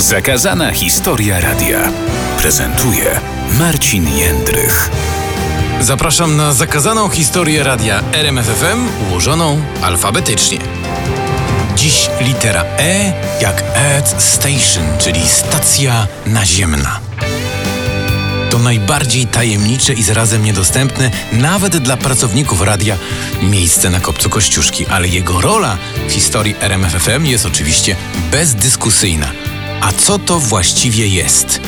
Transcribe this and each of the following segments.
Zakazana historia radia prezentuje Marcin Jędrych. Zapraszam na zakazaną historię radia RMFFM ułożoną alfabetycznie. Dziś litera E jak Earth Station, czyli stacja naziemna. To najbardziej tajemnicze i zarazem niedostępne nawet dla pracowników radia miejsce na kopcu Kościuszki, ale jego rola w historii RMFFM jest oczywiście bezdyskusyjna. A co to właściwie jest?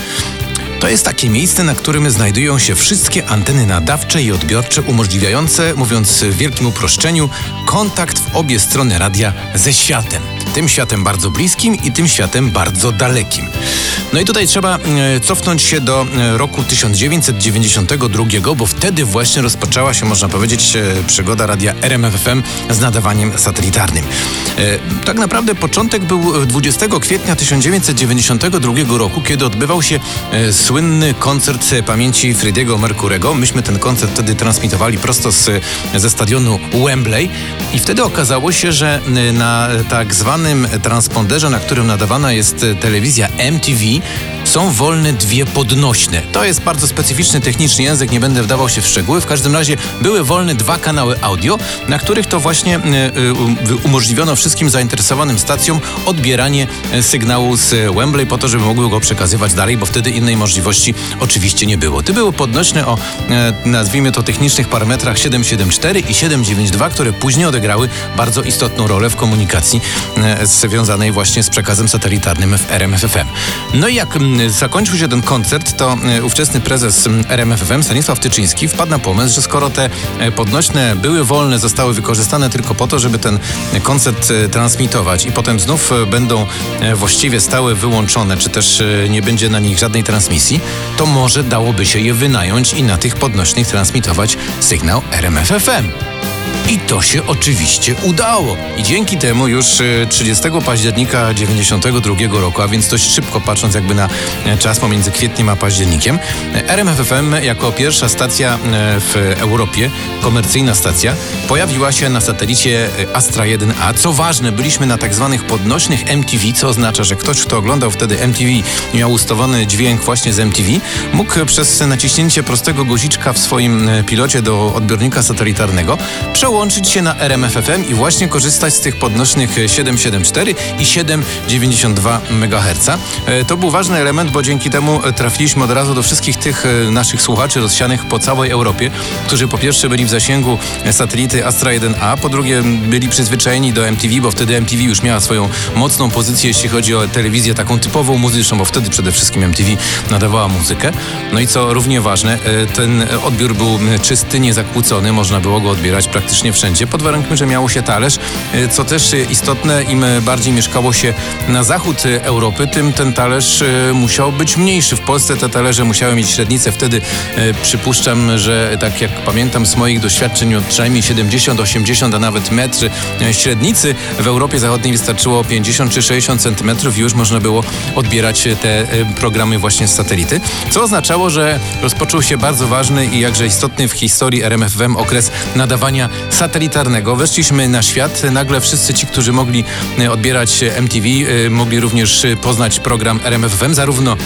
To jest takie miejsce, na którym znajdują się wszystkie anteny nadawcze i odbiorcze umożliwiające, mówiąc w wielkim uproszczeniu, kontakt w obie strony radia ze światem. Tym światem bardzo bliskim i tym światem bardzo dalekim. No i tutaj trzeba e, cofnąć się do e, roku 1992, bo wtedy właśnie rozpoczęła się, można powiedzieć, e, przygoda radia RMFFM z nadawaniem satelitarnym. Tak naprawdę początek był 20 kwietnia 1992 roku, kiedy odbywał się słynny koncert pamięci Frediego Mercurego. Myśmy ten koncert wtedy transmitowali prosto z, ze stadionu Wembley i wtedy okazało się, że na tak zwanym transponderze, na którym nadawana jest telewizja MTV, są wolne dwie podnośne. To jest bardzo specyficzny techniczny język, nie będę wdawał się w szczegóły. W każdym razie były wolne dwa kanały audio, na których to właśnie umożliwiono wszystkim zainteresowanym stacjom odbieranie sygnału z Wembley po to, żeby mogły go przekazywać dalej, bo wtedy innej możliwości oczywiście nie było. Te były podnośne o, nazwijmy to, technicznych parametrach 774 i 792, które później odegrały bardzo istotną rolę w komunikacji związanej właśnie z przekazem satelitarnym w RMFFM. No i jak zakończył się ten koncert, to e, ówczesny prezes RMFFM Stanisław Tyczyński wpadł na pomysł, że skoro te e, podnośne były wolne, zostały wykorzystane tylko po to, żeby ten koncert e, transmitować i potem znów będą właściwie stałe wyłączone, czy też nie będzie na nich żadnej transmisji, to może dałoby się je wynająć i na tych podnośnych transmitować sygnał RMFFM. I to się oczywiście udało. I dzięki temu już 30 e, października 92 roku, a więc dość szybko patrząc jakby na e, czas pomiędzy kwietniem a październikiem, e, RMFFM jako pierwsza stacja w Europie, komercyjna stacja, pojawiła się na satelicie Astra 1A. Co ważne, byliśmy na tak zwanych podnośnych MTV, co oznacza, że ktoś, kto oglądał wtedy MTV i miał ustawiony dźwięk właśnie z MTV, mógł przez naciśnięcie prostego guziczka w swoim pilocie do odbiornika satelitarnego przełączyć się na RMFFM i właśnie korzystać z tych podnośnych 774 i 792 MHz. E, to był ważny element, bo dzięki temu trafiliśmy od razu do wszystkich tych e, naszych słuchaczy rozsianych po całej Europie, którzy po pierwsze byli w zasięgu satelity Astra 1A, po drugie byli przyzwyczajeni do MTV, bo wtedy MTV już miała swoją mocną pozycję, jeśli chodzi o telewizję taką typową muzyczną, bo wtedy przede wszystkim MTV nadawała muzykę. No i co równie ważne, e, ten odbiór był czysty, niezakłócony, można było go odbierać praktycznie praktycznie wszędzie, pod warunkiem, że miało się talerz, y, co też istotne, im bardziej mieszkało się na zachód Europy, tym ten talerz y, musiał być mniejszy. W Polsce te talerze musiały mieć średnicę, wtedy y, przypuszczam, że tak jak pamiętam z moich doświadczeń, przynajmniej 70, 80, a nawet metr średnicy w Europie Zachodniej wystarczyło 50 czy 60 centymetrów i już można było odbierać te programy właśnie z satelity, co oznaczało, że rozpoczął się bardzo ważny i jakże istotny w historii RMFWM okres nadawania satelitarnego. Weszliśmy na świat. Nagle wszyscy ci, którzy mogli e, odbierać MTV, e, mogli również e, poznać program RMFFM, zarówno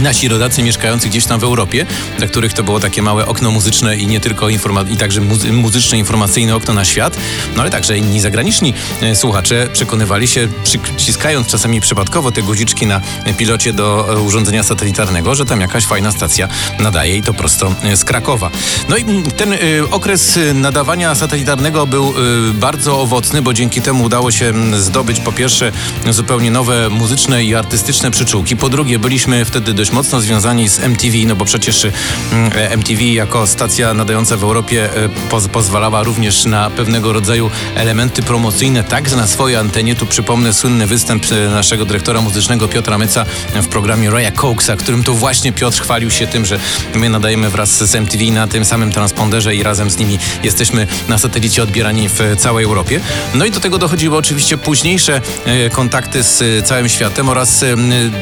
nasi rodacy mieszkający gdzieś tam w Europie, dla których to było takie małe okno muzyczne i nie tylko informa- i także muzy- muzyczne, informacyjne okno na świat, no ale także inni zagraniczni e, słuchacze przekonywali się, przyciskając czasami przypadkowo te guziczki na pilocie do e, urządzenia satelitarnego, że tam jakaś fajna stacja nadaje i to prosto e, z Krakowa. No i ten okres nadawania satelitarnego był bardzo owocny, bo dzięki temu udało się zdobyć po pierwsze zupełnie nowe muzyczne i artystyczne przyczółki, po drugie byliśmy wtedy dość mocno związani z MTV, no bo przecież mm, MTV jako stacja nadająca w Europie e, poz pozwalała również na pewnego rodzaju elementy promocyjne, także na swojej antenie. Tu przypomnę słynny występ e, naszego dyrektora muzycznego Piotra Myca w programie Roya Cokesa, którym to właśnie Piotr chwalił się tym, że my nadajemy wraz z MTV na tym samym transponderze i razem z nimi jesteśmy na satelicie odbierani w całej Europie. No i do tego dochodziły oczywiście późniejsze e, kontakty z całym światem oraz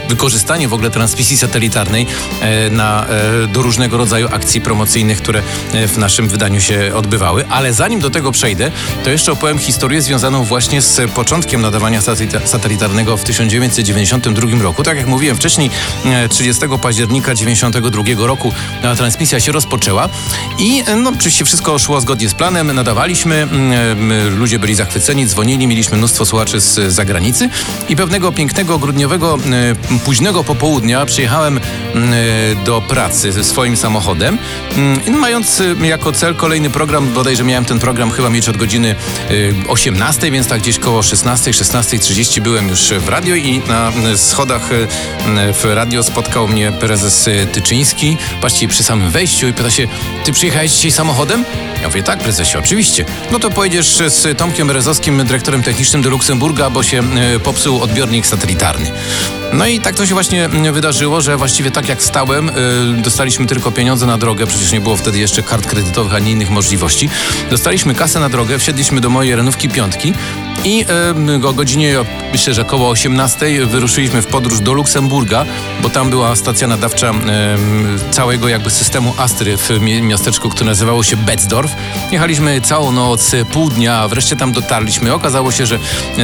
wykorzystanie w ogóle transmisji satelitarnej satelitarnej e, na, e, do różnego rodzaju akcji promocyjnych, które e, w naszym wydaniu się odbywały. Ale zanim do tego przejdę, to jeszcze opowiem historię związaną właśnie z początkiem nadawania satelita- satelitarnego w 1992 roku. Tak jak mówiłem wcześniej, e, 30 października 1992 roku transmisja się rozpoczęła i no, oczywiście wszystko szło zgodnie z planem, nadawaliśmy, ludzie byli zachwyceni, dzwonili, mieliśmy mnóstwo słuchaczy z zagranicy i pewnego pięknego grudniowego późnego popołudnia przyjechałem mm, e, do pracy swoim samochodem, mm, mając e, jako cel kolejny program, bodajże miałem ten program chyba mieć od godziny e, 18, więc tak gdzieś koło 16, 16.30 byłem już w radio i na schodach w radio spotkał mnie prezes Tyczyński, właściwie przy samym wejściu i pyta się, ty przyjechałeś dzisiaj samochodem? Ja mówię, tak prezesie, oczywiście. No to pojedziesz z Tomkiem Berezowskim, dyrektorem technicznym do Luksemburga, bo się popsuł odbiornik satelitarny. No i tak to się właśnie wydarzyło, że właściwie tak jak stałem, y, dostaliśmy tylko pieniądze na drogę, przecież nie było wtedy jeszcze kart kredytowych ani innych możliwości. Dostaliśmy kasę na drogę, wsiedliśmy do mojej renówki piątki i y, o godzinie, myślę, że około 18 wyruszyliśmy w podróż do Luksemburga, bo tam była stacja nadawcza y, całego jakby systemu Astry w mi- miasteczku, które nazywało się Betzdorf. Jechaliśmy całą noc, pół dnia, wreszcie tam dotarliśmy. Okazało się, że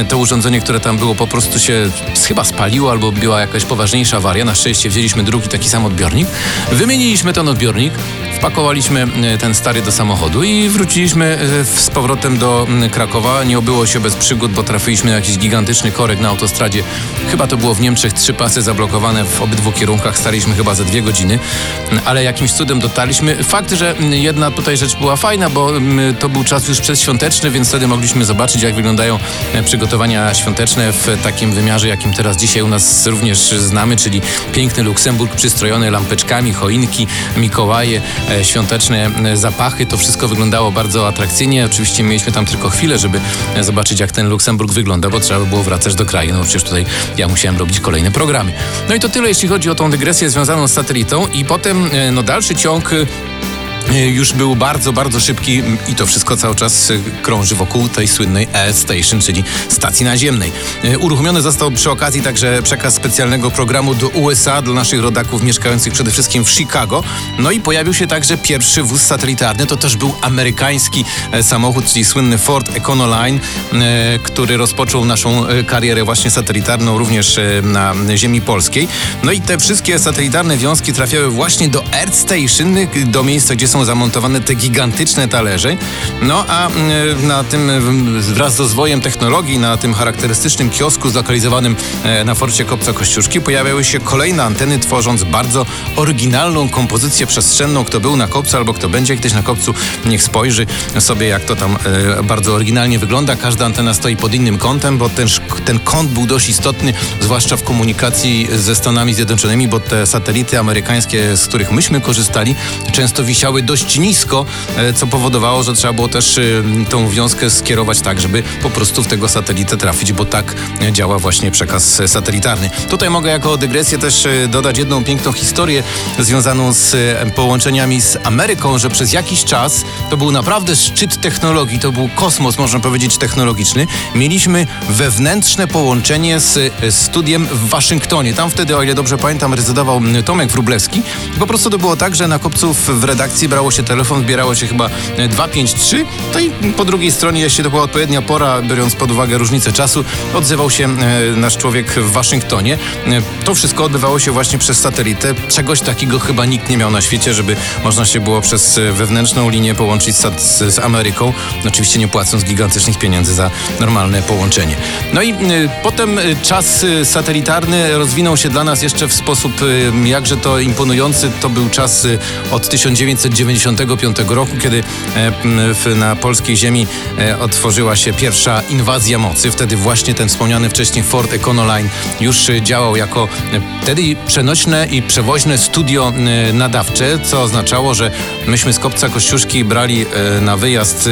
to urządzenie, które tam było, po prostu się chyba spaliło albo była jakaś poważniejsza awaria. Na szczęście wzięliśmy drugi taki sam odbiornik. Wymieniliśmy ten odbiornik, wpakowaliśmy e, ten stary do samochodu i wróciliśmy e, z powrotem do Krakowa. Nie obyło się bez przygód, bo trafiliśmy na jakiś gigantyczny korek na autostradzie. Chyba to było w Niemczech, trzy pasy zablokowane w obydwu kierunkach. Staliśmy chyba za dwie godziny, ale jakimś cudem dotarliśmy. Fakt, że jedna tutaj rzecz była fajna, bo to był czas już przedświąteczny, więc wtedy mogliśmy zobaczyć, jak wyglądają e, przygotowania świąteczne w takim wymiarze, jakim teraz dzisiaj u nas również znamy, czyli piękny Luksemburg przystrojony lampeczkami, choinki, Mikołaje, e, świąteczne e, zapachy. To wszystko wyglądało bardzo atrakcyjnie. Oczywiście mieliśmy tam tylko chwilę, żeby e, zobaczyć, jak ten Luksemburg wygląda, bo trzeba by było wracać do kraju. No przecież tutaj ja musiałem robić kolejne programy. No i to tyle, jeśli chodzi o tą dygresję związaną z satelitą i potem no dalszy ciąg już był bardzo, bardzo szybki i to wszystko cały czas y, krąży wokół tej słynnej Earth Station, czyli stacji naziemnej. Y, Uruchomiony został przy okazji także przekaz specjalnego programu do USA dla naszych rodaków mieszkających przede wszystkim w Chicago. No i pojawił się także pierwszy wóz satelitarny. To też był amerykański e, samochód, czyli słynny Ford Econoline, e, który rozpoczął naszą e, karierę właśnie satelitarną również e, na ziemi polskiej. No i te wszystkie satelitarne wiązki trafiały właśnie do Earth Station, do miejsca, gdzie są zamontowane te gigantyczne talerze. No a y, na tym y, wraz z rozwojem technologii, na tym charakterystycznym kiosku zlokalizowanym e, na forcie Kopca Kościuszki pojawiały się kolejne anteny, tworząc bardzo oryginalną kompozycję przestrzenną. Kto był na Kopcu albo kto będzie kiedyś na Kopcu, niech spojrzy sobie, jak to tam e, bardzo oryginalnie wygląda. Każda antena stoi pod innym kątem, bo ten, ten kąt był dość istotny, zwłaszcza w komunikacji ze Stanami Zjednoczonymi, bo te satelity amerykańskie, z których myśmy korzystali, często wisiały dość nisko, e, co powodowało, że trzeba było też e, tą wiązkę skierować tak, żeby po prostu w tego satelitę trafić, bo tak działa właśnie przekaz satelitarny. Tutaj mogę jako dygresję też e, dodać jedną piękną historię związaną z połączeniami z Ameryką, że przez jakiś czas to był naprawdę szczyt technologii, to był kosmos, można powiedzieć, technologiczny. Mieliśmy wewnętrzne połączenie z studiem w Waszyngtonie. Tam wtedy, o ile dobrze pamiętam, rezydował Tomek Wróblewski. Po prostu to było tak, że na kopców w redakcji brało się telefon, zbierało się chyba e, 253, to i po drugiej stronie, jeśli to była odpowiednia pora, biorąc pod uwagę różnicę czasu, odzywał się e, nasz człowiek w Waszyngtonie. E, To wszystko odbywało się właśnie przez satelitę. Czegoś takiego chyba nikt nie miał na świecie, żeby można się było przez e, wewnętrzną linię połączyć z, Ameryką, oczywiście nie płacąc gigantycznych pieniędzy za normalne połączenie. No i e, potem e, czas e, satelitarny rozwinął się dla nas jeszcze w sposób e, jakże to imponujący. To był czas e, od 1995 roku, kiedy e, na polskiej ziemi e, otworzyła się pierwsza inwazja mocy. Wtedy właśnie ten wspomniany wcześniej Ford Econoline już działał jako e, wtedy wtedy i przewoźne studio nadawcze, co oznaczało, że myśmy z Kopca Kościuszki brali na wyjazd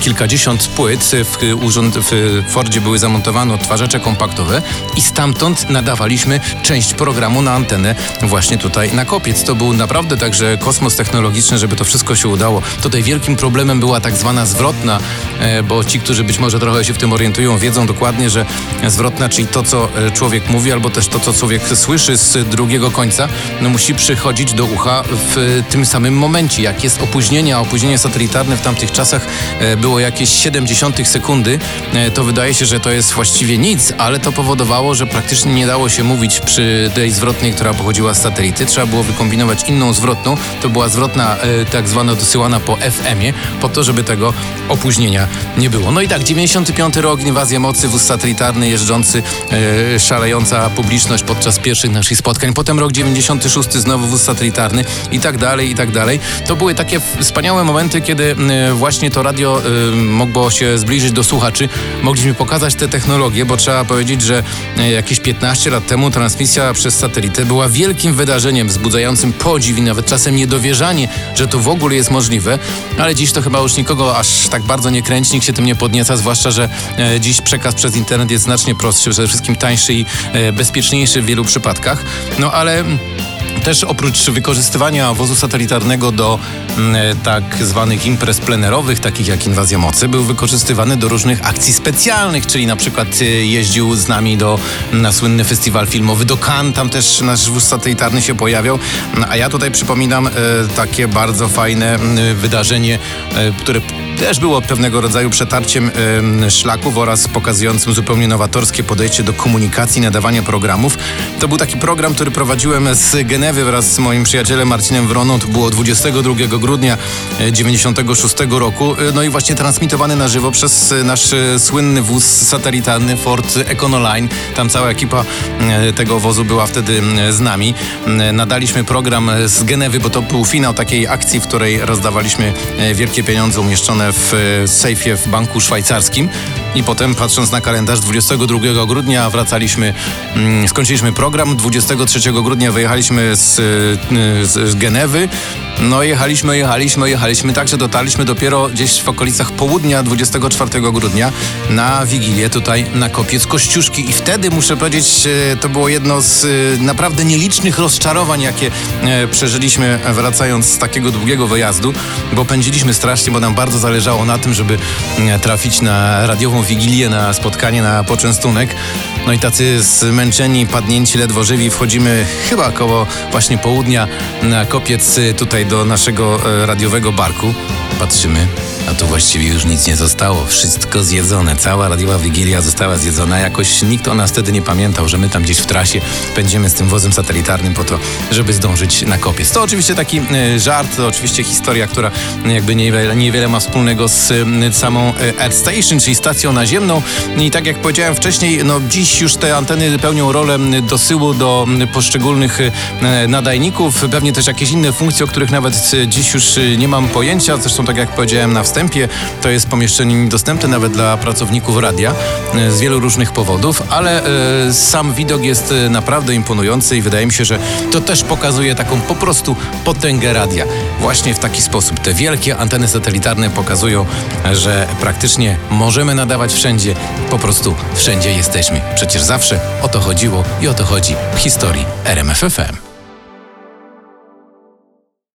kilkadziesiąt płyt. W, urząd, w Fordzie były zamontowane odtwarzacze kompaktowe i stamtąd nadawaliśmy część programu na antenę właśnie tutaj na Kopiec. To był naprawdę także kosmos technologiczny, żeby to wszystko się udało. Tutaj wielkim problemem była tak zwana zwrotna, e, bo ci, którzy być może trochę się w tym orientują, wiedzą dokładnie, że zwrotna, czyli to, co e, człowiek mówi, albo też to, co człowiek słyszy z drugiego końca, no musi przychodzić do ucha w tym samym momencie. Jak jest opóźnienie, a opóźnienie satelitarne w tamtych czasach e, było jakieś 70 sekundy, e, to wydaje się, że to jest właściwie nic, ale to powodowało, że praktycznie nie dało się mówić przy tej zwrotnej, która pochodziła z satelity. Trzeba było wykombinować inną zwrotną. To była zwrotna e, tak zwana dosyłana po FM-ie, po to, żeby tego opóźnienia nie było. No i tak, 95 rok, inwazja mocy, wóz satelitarny jeżdżący, e, szalejąca publiczność podczas pierwszych naszych spotkań. Potem rok 96 znowu wóz satelitarny i tak dalej, i tak dalej. To były takie wspaniałe momenty, kiedy e, właśnie to radio e, mogło się zbliżyć do słuchaczy. Mogliśmy pokazać te technologie, bo trzeba powiedzieć, że e, jakieś 15 lat temu transmisja przez satelitę była wielkim wydarzeniem, wzbudzającym podziw i nawet czasem niedowierzanie, że to w ogóle jest możliwe, ale dziś to chyba już nikogo aż tak bardzo nie kręci, nikt się tym nie podnieca, zwłaszcza, że e, dziś przekaz przez internet jest znacznie prostszy, przede wszystkim tańszy i e, bezpieczniejszy w wielu przypadkach. No ale też oprócz wykorzystywania wozu satelitarnego do mm, e, tak zwanych imprez plenerowych, takich jak Inwazja Mocy, był wykorzystywany do różnych akcji specjalnych, czyli na przykład e, jeździł z nami do, na słynny festiwal filmowy do Cannes, tam też nasz wóz satelitarny się pojawiał, a ja tutaj przypominam e, takie bardzo fajne mm, wydarzenie, które też było pewnego rodzaju przetarciem em, szlaków oraz pokazującym zupełnie nowatorskie podejście do komunikacji, nadawania programów. To był taki program, który prowadziłem z Genewy wraz z moim przyjacielem Marcinem Wroną. To było 22 grudnia e, 96 roku. E, No i właśnie transmitowany na żywo przez e, nasz e, słynny wóz satelitarny Ford Econoline. Tam cała ekipa e, tego wozu była wtedy z nami. Nadaliśmy program e, z Genewy, bo to był finał takiej akcji, w której rozdawaliśmy e, wielkie pieniądze umieszczone w e, sejfie w banku szwajcarskim. I potem, patrząc na kalendarz, 22 grudnia wracaliśmy, mm, skończyliśmy program. 23 grudnia wyjechaliśmy z, e, z, z Genewy. No jechaliśmy, jechaliśmy, jechaliśmy, tak, że dotarliśmy dopiero gdzieś w okolicach południa 24 grudnia na Wigilię tutaj na Kopiec Kościuszki i wtedy muszę powiedzieć, e, to było jedno z e, naprawdę nielicznych rozczarowań, jakie e, przeżyliśmy wracając z takiego długiego wyjazdu, bo pędziliśmy strasznie, bo nam bardzo zależało na tym, żeby mm, trafić na radiową Wigilię, na spotkanie, na poczęstunek. No i tacy zmęczeni, padnięci, ledwo żywi wchodzimy chyba koło właśnie południa na Kopiec y, tutaj do naszego e, radiowego barku. Patrzymy, a tu właściwie już nic nie zostało. Wszystko zjedzone. Cała radiowa Wigilia została zjedzona. Jakoś nikt o nas wtedy nie pamiętał, że my tam gdzieś w trasie pędzimy z tym wozem satelitarnym po to, żeby zdążyć na kopiec. To oczywiście taki e, żart, to oczywiście historia, która jakby niewiele, niewiele ma wspólnego z e, samą e, Earth Station, czyli stacją naziemną. I tak jak powiedziałem wcześniej, no dziś już te anteny pełnią rolę dosyłu do poszczególnych nadajników. Pewnie też jakieś inne funkcje, o których nawet dziś już nie mam pojęcia. Zresztą tak jak powiedziałem na wstępie, to jest pomieszczenie niedostępne nawet dla pracowników radia e, z wielu różnych powodów, ale e, sam widok jest e, naprawdę imponujący i wydaje mi się, że to też pokazuje taką po prostu potęgę radia. Właśnie w taki sposób. Te wielkie anteny satelitarne pokazują, że praktycznie możemy nadawać wszędzie, po prostu wszędzie jesteśmy. Przecież zawsze o to chodziło i o to chodzi w historii RMFFM.